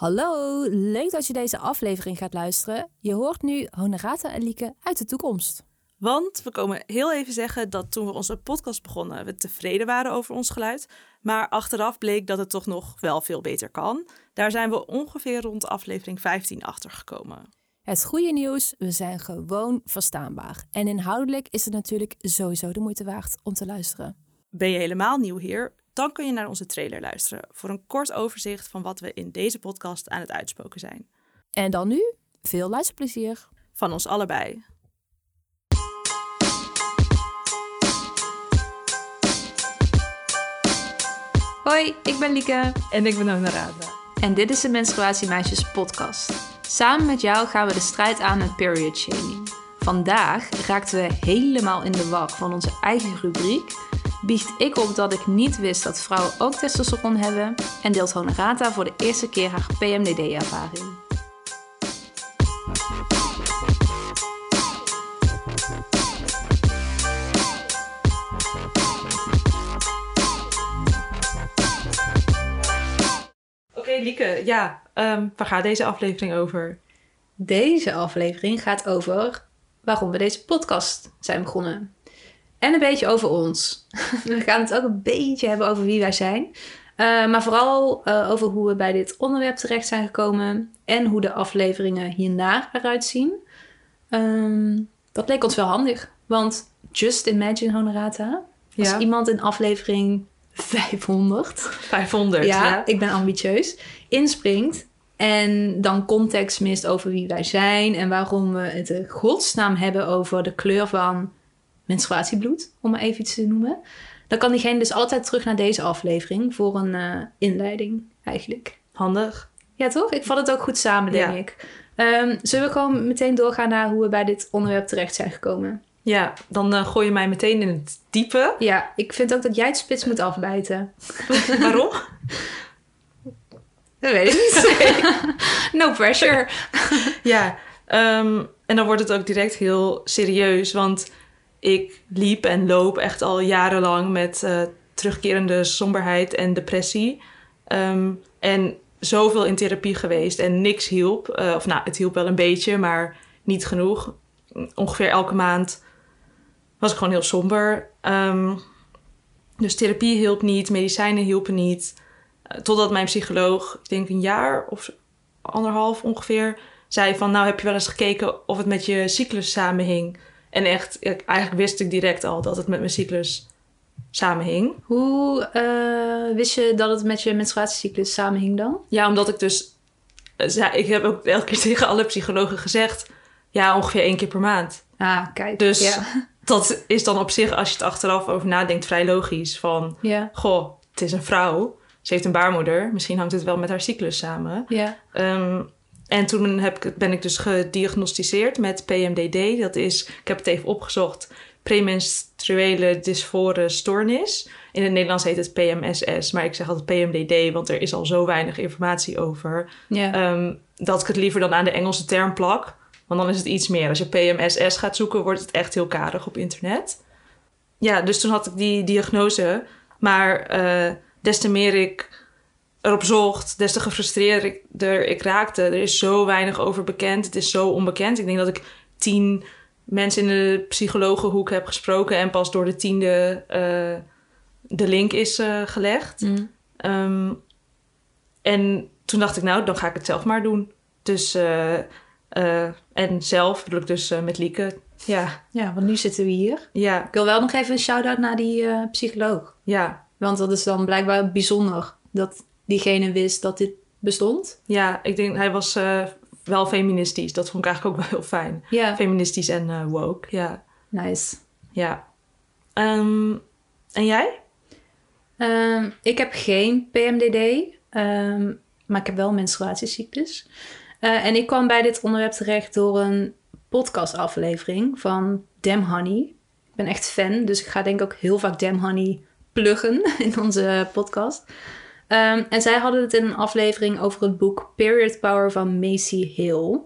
Hallo, leuk dat je deze aflevering gaat luisteren. Je hoort nu Honorata en Lieke uit de toekomst. Want we komen heel even zeggen dat toen we onze podcast begonnen, we tevreden waren over ons geluid. Maar achteraf bleek dat het toch nog wel veel beter kan. Daar zijn we ongeveer rond aflevering 15 achter gekomen. Het goede nieuws, we zijn gewoon verstaanbaar. En inhoudelijk is het natuurlijk sowieso de moeite waard om te luisteren. Ben je helemaal nieuw hier? Dan kun je naar onze trailer luisteren voor een kort overzicht van wat we in deze podcast aan het uitspoken zijn. En dan nu, veel luisterplezier. Van ons allebei. Hoi, ik ben Lieke En ik ben Honorata. en dit is de Menstruatiemeisjes podcast. Samen met jou gaan we de strijd aan met period shaming. Vandaag raakten we helemaal in de war van onze eigen rubriek. Biecht ik op dat ik niet wist dat vrouwen ook testosteron hebben. En deelt Honorata voor de eerste keer haar PMDD-ervaring. Oké, Lieke, ja, ehm, waar gaat deze aflevering over? Deze aflevering gaat over waarom we deze podcast zijn begonnen. En een beetje over ons. We gaan het ook een beetje hebben over wie wij zijn. Uh, maar vooral uh, over hoe we bij dit onderwerp terecht zijn gekomen. En hoe de afleveringen hierna eruit zien. Um, dat leek ons wel handig. Want just imagine, Honorata. Als Ja. iemand in aflevering 500 500, ja, ja. ik ben ambitieus, inspringt en dan context mist over wie wij zijn en waarom we het in godsnaam hebben over de kleur van menstruatiebloed, om maar even iets te noemen. Dan kan diegene dus altijd terug naar deze aflevering voor een eh, inleiding, eigenlijk. Handig. Ja, toch? Ik vat het ook goed samen, denk Ja. ik. Ehm, zullen we gewoon meteen doorgaan naar hoe we bij dit onderwerp terecht zijn gekomen? Ja, dan eh, gooi je mij meteen in het diepe. Ja, ik vind ook dat jij het spits moet afbijten. Waarom? Dat weet ik niet. no pressure. Ja, ehm, en dan wordt het ook direct heel serieus. Want ik liep en loop echt al jarenlang met eh, terugkerende somberheid en depressie. Ehm, en zoveel in therapie geweest en niks hielp. Eh, of nou, het hielp wel een beetje, maar niet genoeg. Ongeveer elke maand was ik gewoon heel somber. Ehm, dus therapie hielp niet, medicijnen hielpen niet. Eh, totdat mijn psycholoog, ik denk een jaar of anderhalf ongeveer, zei van... nou heb je wel eens gekeken of het met je cyclus samenhing. En echt, ik- eigenlijk wist ik direct al dat het met mijn cyclus samenhing. Hoe eh, wist je dat het met je menstruatiecyclus samenhing dan? Ja, omdat ik dus... eh, Ik heb ook elke keer tegen alle psychologen gezegd... ja, ongeveer één keer per maand. Ah, kijk. Dus Ja. dat is dan op zich, als je het achteraf over nadenkt, vrij logisch. Van, Ja. goh, het is een vrouw. Ze heeft een baarmoeder. Misschien hangt het wel met haar cyclus samen. Ja. Ehm, en toen heb ik, ben ik dus gediagnosticeerd met PMDD. Dat is, ik heb het even opgezocht, premenstruele dysfore stoornis. In het Nederlands heet het PMSS, maar ik zeg altijd PMDD, want er is al zo weinig informatie over. Ehm, dat ik het liever dan aan de Engelse term plak. Want dan is het iets meer. Als je PMSS gaat zoeken, wordt het echt heel karig op internet. Ja, dus toen had ik die diagnose. Maar eh, des te meer ik erop zocht, des te gefrustreerder ik raakte. Er is zo weinig over bekend. Het is zo onbekend. Ik denk dat ik tien mensen in de psychologenhoek heb gesproken... en pas door de tiende eh, de link is eh, gelegd. Mm. Ehm, en toen dacht ik, nou, dan ga ik het zelf maar doen. Dus, eh, en zelf bedoel ik dus met Lieke. Ja, ja, want nu zitten we hier. ja, Ik wil wel nog even een shout-out naar die psycholoog. ja. Want dat is dan blijkbaar bijzonder dat diegene wist dat dit bestond. Ja, ik denk, hij was eh, wel feministisch. Dat vond ik eigenlijk ook wel heel fijn. Ja. Feministisch en eh, woke, ja. Nice. Ja. Ehm, en jij? Ehm, ik heb geen PMDD, ehm, maar ik heb wel een menstruatiecyclus. Eh, en ik kwam bij dit onderwerp terecht door een podcastaflevering van Damn Honey. Ik ben echt fan, dus ik ga denk ik ook heel vaak Damn Honey pluggen in onze podcast. Ehm, en zij hadden het in een aflevering over het boek Period Power van Macy Hill.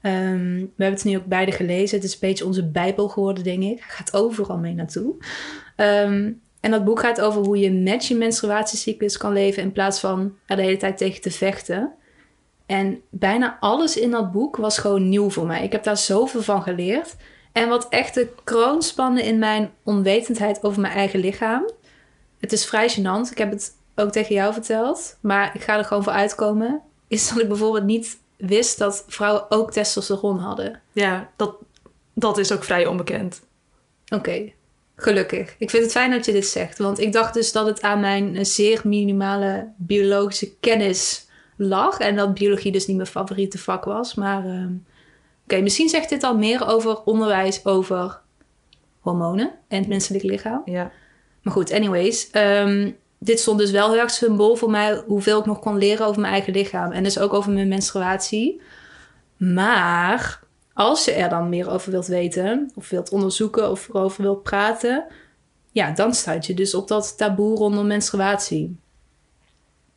Ehm, we hebben het nu ook beide gelezen. Het is een beetje onze bijbel geworden, denk ik. Hij gaat overal mee naartoe. Ehm, en dat boek gaat over hoe je met je menstruatiecyclus kan leven in plaats van er de hele tijd tegen te vechten. En bijna alles in dat boek was gewoon nieuw voor mij. Ik heb daar zoveel van geleerd. En wat echt de kroon spande in mijn onwetendheid over mijn eigen lichaam. Het is vrij gênant. Ik heb het ook tegen jou verteld. Maar ik ga er gewoon voor uitkomen. Is dat ik bijvoorbeeld niet wist dat vrouwen ook testosteron hadden. Ja, dat, dat is ook vrij onbekend. Oké, gelukkig. Ik vind het fijn dat je dit zegt. Want ik dacht dus dat het aan mijn eh, zeer minimale biologische kennis lag. En dat biologie dus niet mijn favoriete vak was. Maar ehm, oké, misschien zegt dit al meer over onderwijs over hormonen en het menselijk lichaam. Ja. Maar goed, anyways. ehm, dit stond dus wel heel erg symbool voor mij hoeveel ik nog kon leren over mijn eigen lichaam. En dus ook over mijn menstruatie. Maar als je er dan meer over wilt weten, of wilt onderzoeken of erover wilt praten, ja, dan stuit je dus op dat taboe rondom menstruatie.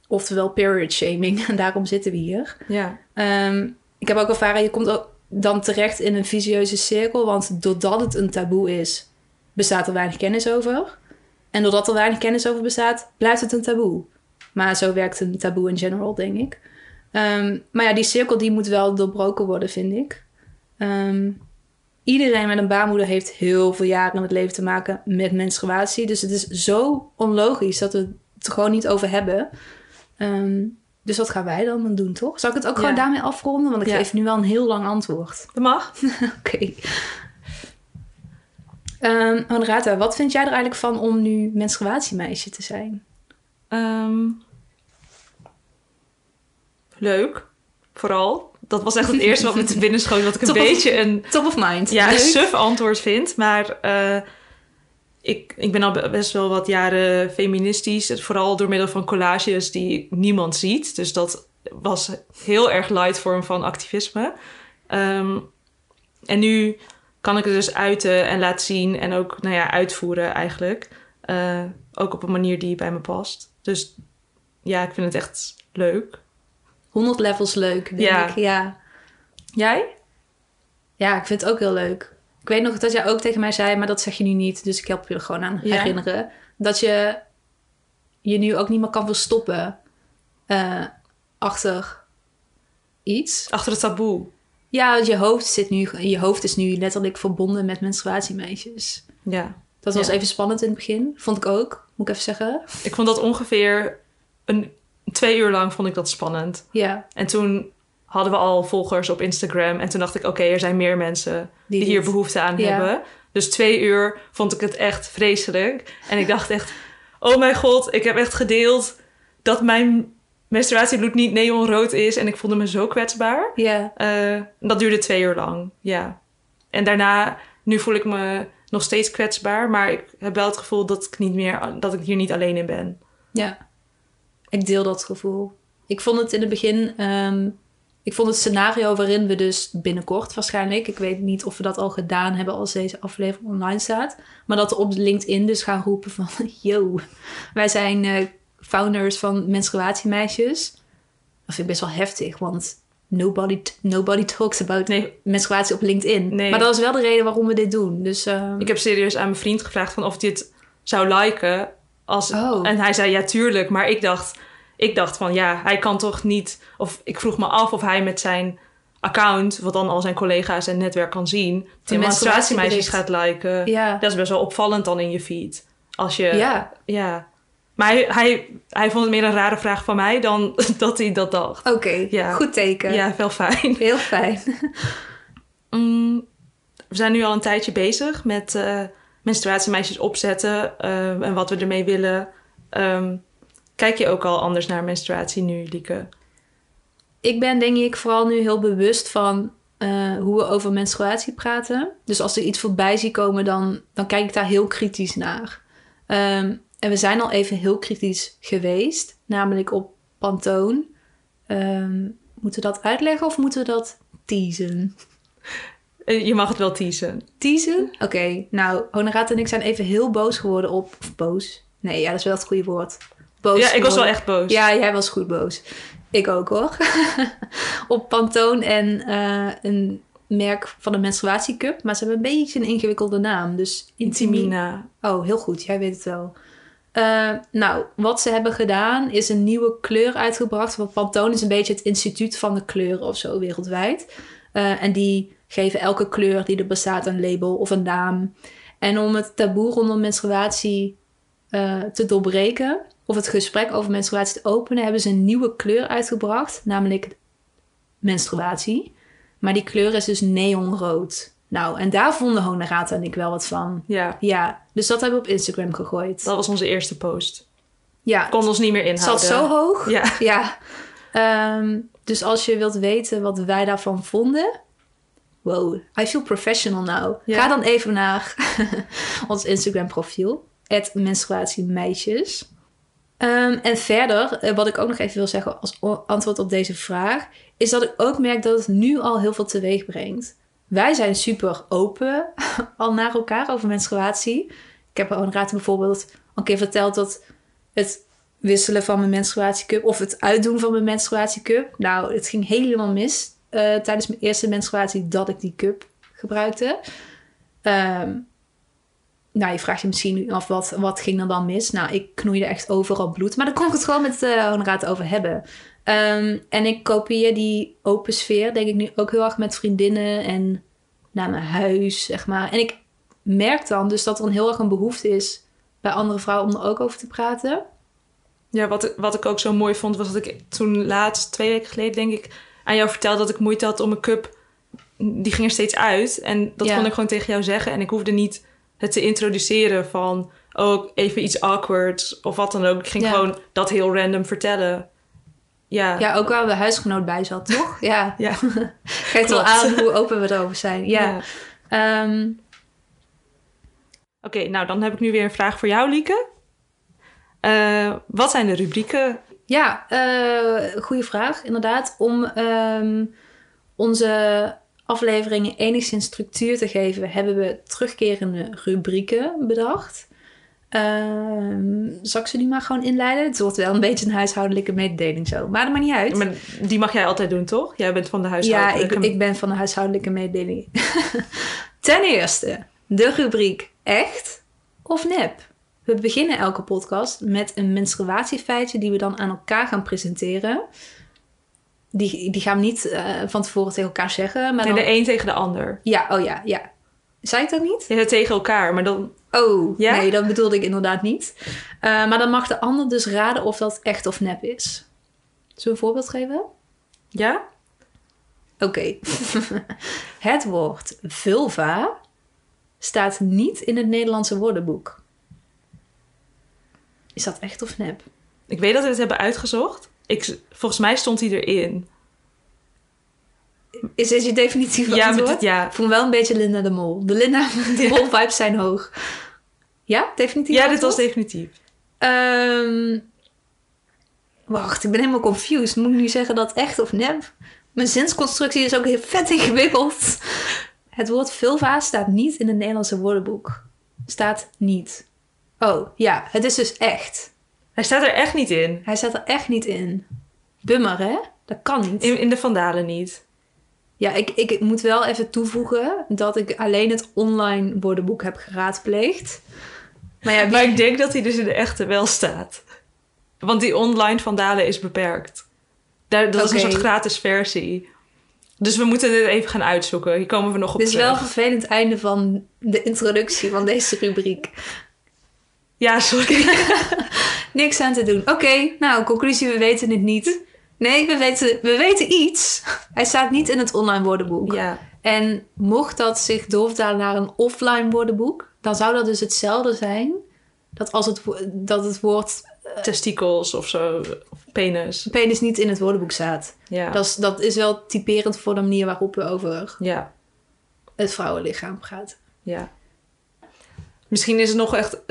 Oftewel period shaming, en daarom zitten we hier. Ja. Ehm, ik heb ook ervaren, je komt ook dan terecht in een visieuze cirkel, want doordat het een taboe is, bestaat er weinig kennis over. En doordat er weinig kennis over bestaat, blijft het een taboe. Maar zo werkt een taboe in general, denk ik. Ehm, maar ja, die cirkel die moet wel doorbroken worden, vind ik. Ehm, iedereen met een baarmoeder heeft heel veel jaren in het leven te maken met menstruatie. Dus het is zo onlogisch dat we het er gewoon niet over hebben. Ehm, dus wat gaan wij dan doen, toch? Zal ik het ook Ja. gewoon daarmee afronden? Want ik Ja. geef nu wel een heel lang antwoord. Dat mag. Oké. Honorata, wat vind jij er eigenlijk van om nu menstruatiemeisje te zijn? Ehm, leuk. Vooral. Dat was echt het eerste wat me te binnen schoot. Wat ik een Top of- beetje een, Top of mind. ja, een suf antwoord vind. Maar eh, ik, ik ben al be- best wel wat jaren feministisch. Vooral door middel van collages die niemand ziet. Dus dat was heel erg light vorm van activisme. Ehm, en nu kan ik het dus uiten en laten zien. En ook nou ja, uitvoeren eigenlijk. Eh, ook op een manier die bij me past. Dus ja, ik vind het echt leuk. 100 levels leuk, denk Ja. ik. Ja. Jij? ja, ik vind het ook heel leuk. Ik weet nog dat jij ook tegen mij zei, maar dat zeg je nu niet. Dus ik help je er gewoon aan Ja. herinneren. Dat je je nu ook niet meer kan verstoppen eh, achter iets. Achter het taboe. Ja, want je hoofd, zit nu, je hoofd is nu letterlijk verbonden met menstruatiemeisjes. Ja. Dat was Ja. even spannend in het begin. Vond ik ook, moet ik even zeggen. Ik vond dat ongeveer een, twee uur lang vond ik dat spannend. Ja, En toen hadden we al volgers op Instagram. En toen dacht ik, oké, er zijn meer mensen die, Die hier behoefte aan Ja. hebben. Dus twee uur vond ik het echt vreselijk. En ik dacht echt, oh mijn god, ik heb echt gedeeld dat mijn menstruatiebloed niet neonrood is. En ik voelde me zo kwetsbaar. ja, Eh, dat duurde twee uur lang, ja. En daarna, nu voel ik me nog steeds kwetsbaar. Maar ik heb wel het gevoel dat ik, niet meer, dat ik hier niet alleen in ben. ja. Ik deel dat gevoel. Ik vond het in het begin... ehm, ik vond het scenario waarin we dus binnenkort waarschijnlijk... Ik weet niet of we dat al gedaan hebben als deze aflevering online staat. Maar dat we op LinkedIn dus gaan roepen van... Yo, wij zijn eh, founders van menstruatiemeisjes. Dat vind ik best wel heftig, want... Nobody, nobody talks about Nee, menstruatie op LinkedIn. Nee. Maar dat is wel de reden waarom we dit doen. Dus ehm, ik heb serieus aan mijn vriend gevraagd van of hij het zou liken. Als, Oh. En hij zei ja, tuurlijk. Maar ik dacht, ik dacht van ja, hij kan toch niet... Of ik vroeg me af of hij met zijn account, wat dan al zijn collega's en netwerk kan zien... die menstruatiemeisjes gaat liken. ja. Dat is best wel opvallend dan in je feed. Als je... ja, Ja. Maar hij, hij, hij vond het meer een rare vraag van mij dan dat hij dat dacht. oké. Ja. Goed teken. Ja, wel fijn. Heel fijn. Mm, we zijn nu al een tijdje bezig met eh, menstruatiemeisjes opzetten eh, en wat we ermee willen. Ehm, kijk je ook al anders naar menstruatie nu, Lieke? Ik ben denk ik vooral nu heel bewust van eh, hoe we over menstruatie praten. Dus als er iets voorbij zie komen, dan, dan kijk ik daar heel kritisch naar. Ehm, en we zijn al even heel kritisch geweest, namelijk op Pantoon. Ehm, moeten we dat uitleggen of moeten we dat teasen? Eh, je mag het wel teasen. Teasen? Oké, nou, Honoraat en ik zijn even heel boos geworden op... Of boos? Nee, ja, dat is wel het goede woord. Boos ja, ik was wel echt boos. Ja, jij was goed boos. Ik ook hoor. op Pantoon en eh, een merk van een menstruatiecup. Maar ze hebben een beetje een ingewikkelde naam. Dus. Intimina. Oh, heel goed. Jij weet het wel. Eh, nou, wat ze hebben gedaan is een nieuwe kleur uitgebracht. Want Pantone is een beetje het instituut van de kleuren of zo wereldwijd. Eh, en die geven elke kleur die er bestaat een label of een naam. En om het taboe rondom menstruatie eh, te doorbreken, of het gesprek over menstruatie te openen, hebben ze een nieuwe kleur uitgebracht, namelijk menstruatie. Maar die kleur is dus neonrood. Nou, en daar vonden Honorata en ik wel wat van. Ja, Ja, dus dat hebben we op Instagram gegooid. dat was onze eerste post. Ja, Kon ons niet meer het inhouden. zat zo hoog. Ja. Ja. Ehm, dus als je wilt weten wat wij daarvan vonden. Wow, I feel professional now. Ja. Ga dan even naar ons Instagram profiel. menstruatiemeisjes. Ehm, en verder, eh, wat ik ook nog even wil zeggen als antwoord op deze vraag, is dat ik ook merk dat het nu al heel veel teweeg brengt. Wij zijn super open al naar elkaar over menstruatie. Ik heb Honorata bijvoorbeeld al een keer verteld dat het wisselen van mijn menstruatiecup of het uitdoen van mijn menstruatiecup. Nou, het ging helemaal mis eh, tijdens mijn eerste menstruatie dat ik die cup gebruikte. Ehm, nou, je vraagt je misschien nu af wat, wat ging er dan mis. Nou, ik knoeide echt overal bloed. Maar daar kon ik het gewoon met uh, Honoraat over hebben. Ehm, en ik kopieer die open sfeer, denk ik nu ook heel erg met vriendinnen en naar mijn huis, zeg maar. En ik merk dan dus dat er een heel erg een behoefte is bij andere vrouwen om er ook over te praten. Ja, wat, ik- wat ik ook zo mooi vond, was dat ik toen laatst, twee weken geleden denk ik, aan jou vertelde dat ik moeite had om een cup. Die ging er steeds uit. En dat Ja. kon ik gewoon tegen jou zeggen. En ik hoefde niet het te introduceren van, oh, even iets awkward of wat dan ook. Ik ging Ja. gewoon dat heel random vertellen. Ja. Ja, ook waar de huisgenoot bij zat, toch? Ja. Ja. Geeft wel aan hoe open we erover zijn. Ja. Ja. Ehm, Oké, nou dan heb ik nu weer een vraag voor jou, Lieke. Eh, wat zijn de rubrieken? Ja, eh goede vraag, inderdaad. Om ehm, onze afleveringen enigszins structuur te geven, hebben we terugkerende rubrieken bedacht. Ehm, zal ik ze nu maar gewoon inleiden? Het wordt wel een beetje een huishoudelijke mededeling zo. Maar dat maakt niet uit. Maar die mag jij altijd doen, toch? Jij bent van de Ja, huishoudelijke... ik, ik ben van de huishoudelijke mededeling. Ten eerste, de rubriek echt of nep. We beginnen elke podcast met een menstruatiefeitje die we dan aan elkaar gaan presenteren. Die, die gaan we niet eh, van tevoren tegen elkaar zeggen. Maar Nee, dan... de een tegen de ander. Ja, oh ja, ja. Zei ik dat niet? Ja, tegen elkaar, maar dan... Oh, Ja? nee, dat bedoelde ik inderdaad niet. Eh, maar dan mag de ander dus raden of dat echt of nep is. Zullen we een voorbeeld geven? Ja? Oké. het woord vulva staat niet in het Nederlandse woordenboek. Is dat echt of nep? Ik weet dat we het hebben uitgezocht. Ik, volgens mij stond hij erin. Is dit je definitieve Ja, antwoord? ja. Ik voel wel een beetje Linda de Mol. De Linda de Mol vibes zijn hoog. Ja, definitief Ja, dit was antwoord? definitief. Ehm, wacht, ik ben helemaal confused. Moet ik nu zeggen dat echt of nep? Mijn zinsconstructie is ook heel vet ingewikkeld. Het woord vulva staat niet in het Nederlandse woordenboek. Staat niet. Oh, ja, het is dus echt. Hij staat er echt niet in. Hij staat er echt niet in. Bummer, hè? Dat kan niet. In, in de Vandalen niet. Ja, ik, ik moet wel even toevoegen dat ik alleen het online woordenboek heb geraadpleegd. Maar ja, wie- Maar ik denk dat hij dus in de echte wel staat. Want die online Vandalen is beperkt. Daar, dat is een soort gratis versie. Dus we moeten dit even gaan uitzoeken. Hier komen we nog op dit is wel een terug. vervelend einde van de introductie van deze rubriek. Ja, sorry. Niks aan te doen. Oké, nou, conclusie, we weten het niet. Nee, we weten, we weten iets. Hij staat niet in het online woordenboek. ja. En mocht dat zich doorvertalen naar een offline woordenboek, dan zou dat dus hetzelfde zijn. Dat als het, dat het woord Testikels of zo. Of penis. penis niet in het woordenboek staat. Ja. Dat, is, dat is wel typerend voor de manier waarop we over Ja. het vrouwenlichaam praten. Ja. Misschien is het nog echt...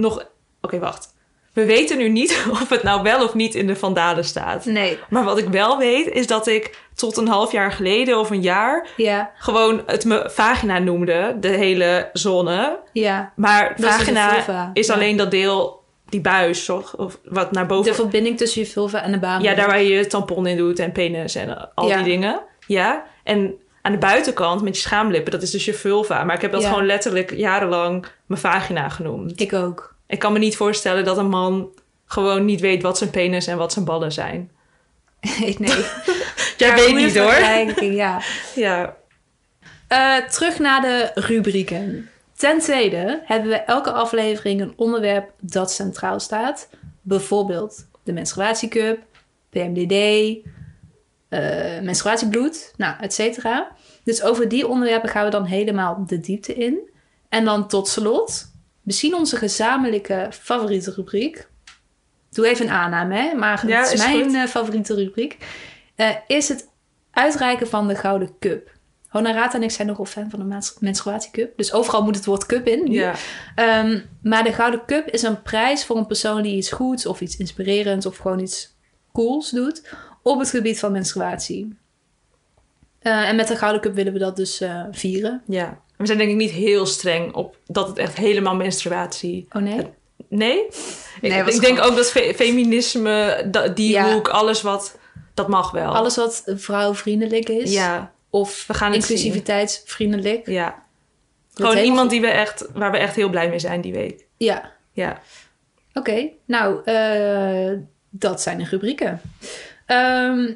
nog... Oké, wacht. We weten nu niet of het nou wel of niet in de Vandalen staat. Nee. Maar wat ik wel weet, is dat ik tot een half jaar geleden of een jaar... Ja, gewoon het me vagina noemde, de hele zone. ja. Maar Dat is vagina is ja. alleen dat deel, die buis, toch? Of wat naar boven... De verbinding tussen je vulva en de baan. Ja, daar waar je je tampon in doet en penis en al Ja. die dingen. Ja. En aan de buitenkant met je schaamlippen, dat is dus je vulva. Maar ik heb dat Ja. gewoon letterlijk jarenlang mijn vagina genoemd. Ik ook. Ik kan me niet voorstellen dat een man gewoon niet weet wat zijn penis en wat zijn ballen zijn. nee. Jij Ja, weet niet hoor. Ja. Ja. Eh, terug naar de rubrieken. Ten tweede hebben we elke aflevering een onderwerp dat centraal staat. Bijvoorbeeld de menstruatiecup, PMDD, eh, menstruatiebloed, nou, et cetera. Dus over die onderwerpen gaan we dan helemaal de diepte in. En dan tot slot, misschien onze gezamenlijke favoriete rubriek. Doe even een aanname, hè? maar Ja, het is is mijn goed. eh, favoriete rubriek. Eh, is het uitreiken van de Gouden Cup. Honorata en ik zijn nogal fan van de mens- menstruatiecup. Dus overal moet het woord cup in. nu. ja. Ehm, maar de Gouden Cup is een prijs voor een persoon die iets goeds of iets inspirerends of gewoon iets cools doet op het gebied van menstruatie. Eh, en met de Gouden Cup willen we dat dus eh, vieren. Ja. We zijn denk ik niet heel streng op dat het echt helemaal menstruatie... Oh nee? Nee? Nee, ik denk ook dat fe- feminisme, da- die Ja. hoek, alles wat... Dat mag wel. Alles wat vrouwvriendelijk is. Ja, Of we gaan inclusiviteitsvriendelijk. Ja. Dat Gewoon iemand die we echt, waar we echt heel blij mee zijn die week. Ja, Ja. Oké, nou, eh, dat zijn de rubrieken. Ehm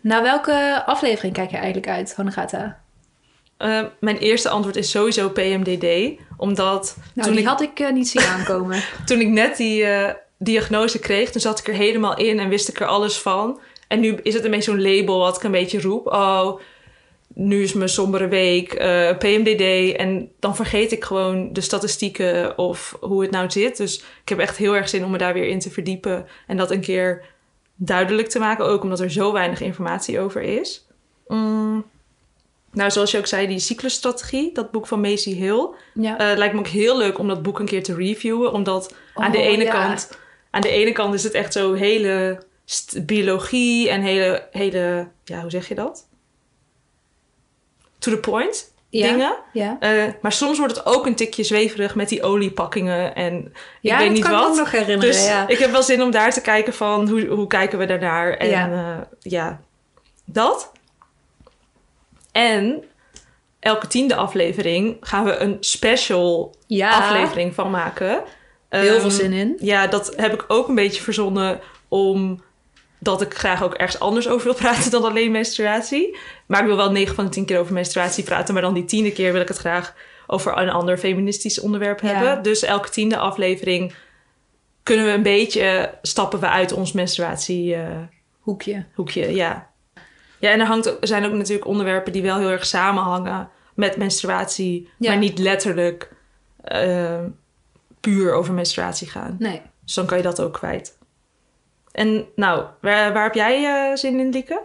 naar welke aflevering kijk je eigenlijk uit, Honegata? Eh, mijn eerste antwoord is sowieso PMDD. Omdat Nou, toen, die ik, had ik eh, niet zien aankomen. toen ik net die eh, diagnose kreeg, toen zat ik er helemaal in en wist ik er alles van. En nu is het een beetje zo'n label wat ik een beetje roep. Oh, nu is mijn sombere week, eh, PMDD. En dan vergeet ik gewoon de statistieken of hoe het nou zit. Dus ik heb echt heel erg zin om me daar weer in te verdiepen. En dat een keer duidelijk te maken. Ook omdat er zo weinig informatie over is. Mm. Nou, zoals je ook zei, die cyclusstrategie, dat boek van Macy Hill. ja. Eh, lijkt me ook heel leuk om dat boek een keer te reviewen. Omdat aan, de Oh, ene ja. kant, aan de ene kant is het echt zo hele biologie en hele, hele, ja, hoe zeg je dat? To the point ja. dingen. Ja, Eh, maar soms wordt het ook een tikje zweverig met die oliepakkingen en ik weet niet kan ik wat. ook nog herinneren. Dus ik heb wel zin om daar te kijken van hoe, hoe kijken we daarnaar. En Ja. ja. ja, dat. En elke tiende aflevering gaan we een special aflevering van maken. heel Ehm, veel zin in. Ja, dat heb ik ook een beetje verzonnen omdat ik graag ook ergens anders over wil praten dan alleen menstruatie. Maar ik wil wel 9 van de 10 keer over menstruatie praten. Maar dan die tiende keer wil ik het graag over een ander feministisch onderwerp Ja. hebben. Dus elke tiende aflevering kunnen we een beetje stappen we uit ons menstruatiehoekje. Hoekje. ja. Ja, en er hangt, zijn ook natuurlijk onderwerpen die wel heel erg samenhangen met menstruatie. Ja. Maar niet letterlijk eh, puur over menstruatie gaan. Nee. Dus dan kan je dat ook kwijt. En nou, waar, waar heb jij eh, zin in, Lieke?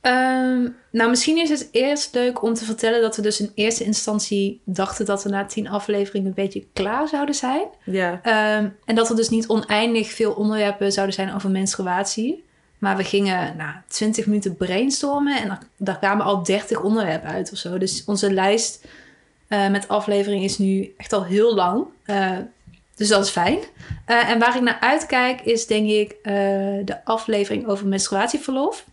Ehm, nou, misschien is het eerst leuk om te vertellen dat we dus in eerste instantie dachten dat we na tien afleveringen een beetje klaar zouden zijn. Ja. Ehm, en dat er dus niet oneindig veel onderwerpen zouden zijn over menstruatie. Maar we gingen na 20 minuten brainstormen en daar, daar kwamen al 30 onderwerpen uit of zo. Dus onze lijst eh, met afleveringen is nu echt al heel lang. Eh, dus dat is fijn. Eh, en waar ik naar uitkijk is denk ik eh, de aflevering over menstruatieverlof.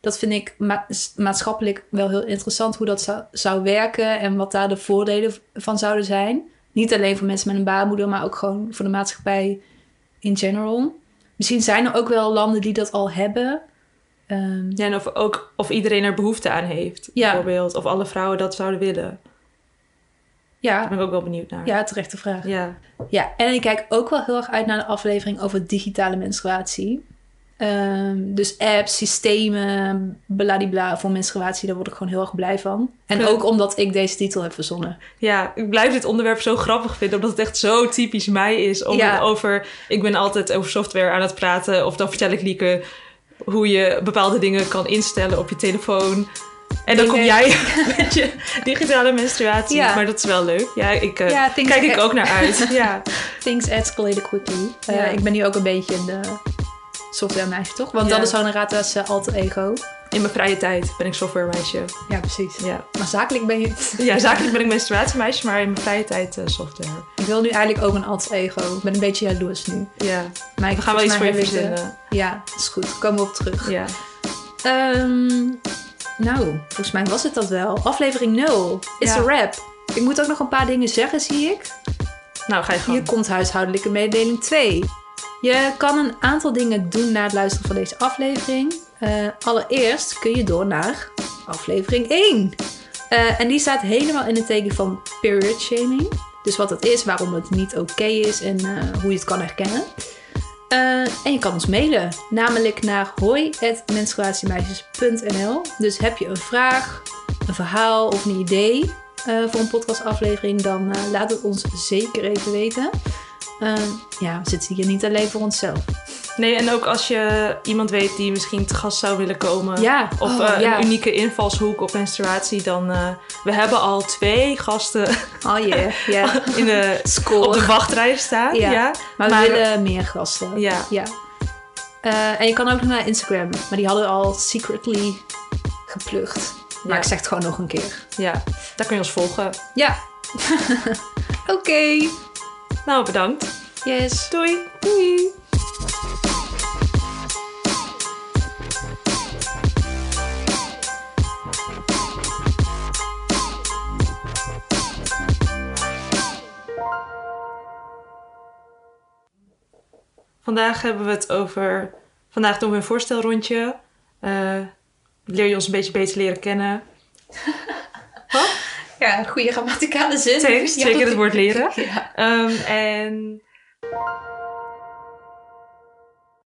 Dat vind ik ma- maatschappelijk wel heel interessant hoe dat zou, zou werken en wat daar de voordelen van zouden zijn. Niet alleen voor mensen met een baarmoeder, maar ook gewoon voor de maatschappij in general. Misschien zijn er ook wel landen die dat al hebben. Ehm, ja en of, ook, of iedereen er behoefte aan heeft, Ja. bijvoorbeeld. Of alle vrouwen dat zouden willen. Daar ja, ben ik ook wel benieuwd naar. ja, terechte vraag. Ja. Ja, en ik kijk ook wel heel erg uit naar de aflevering over digitale menstruatie. Ehm, dus apps, systemen, bladibla voor menstruatie, daar word ik gewoon heel erg blij van. En Ja. ook omdat ik deze titel heb verzonnen. ja, ik blijf dit onderwerp zo grappig vinden, omdat het echt zo typisch mij is. Om Ja. over, ik ben altijd over software aan het praten, of dan vertel ik Lieke hoe je bepaalde dingen kan instellen op je telefoon. En dan kom jij met je digitale menstruatie. Ja. Maar dat is wel leuk. Ja, ik, eh, Ja, things- kijk ik ook naar uit. ja. Things escalated quickly. Eh, Ja. Ik ben nu ook een beetje een uh, software meisje, toch? Want Ja. dat is Honorata's uh, alter ego. In mijn vrije tijd ben ik softwaremeisje. Ja, precies. Ja. Maar zakelijk ben je het. ja, zakelijk ben ik menstruatiemeisje, maar in mijn vrije tijd eh, software. Ik wil nu eigenlijk ook een alter ego. Ik ben een beetje jaloers nu. Ja, Maar ik we gaan wel iets voor je verzinnen. Ja, dat is goed. Komen we op terug. Ja. Ehm, nou, volgens mij was het dat wel. Aflevering 0 is Ja. een rap. Ik moet ook nog een paar dingen zeggen, zie ik. Nou, ga je Hier gang. komt huishoudelijke mededeling 2. Je kan een aantal dingen doen na het luisteren van deze aflevering. Eh, allereerst kun je door naar aflevering 1. Eh, en die staat helemaal in het teken van period shaming. Dus wat het is, waarom het niet oké is en eh, hoe je het kan herkennen. Eh, en je kan ons mailen, namelijk naar hoi.menstruatiemeisjes.nl. Dus heb je een vraag, een verhaal of een idee eh, voor een podcastaflevering, dan eh, laat het ons zeker even weten. Ja, we zitten hier niet alleen voor onszelf. Nee, en ook als je iemand weet die misschien te gast zou willen komen. Ja, Of oh, eh, ja. een unieke invalshoek op menstruatie, dan... eh, we hebben al twee gasten Oh yeah, ja. in de, Score. op de wachtrij staan. Ja. Ja. Maar we willen meer gasten. Ja. Ja. Eh, en je kan ook nog naar Instagram, maar die hadden we al secretly geplukt. Maar ik zeg het gewoon nog een keer. ja, daar kun je ons volgen. Ja. Oké. Nou, bedankt. Yes. Doei. Doei. Vandaag hebben we het over... Vandaag doen we een voorstelrondje. Eh, leer je ons een beetje beter leren kennen. Ja, goede grammaticale zin. Thanks, Ja, zeker het woord leren. Ja. Ehm, en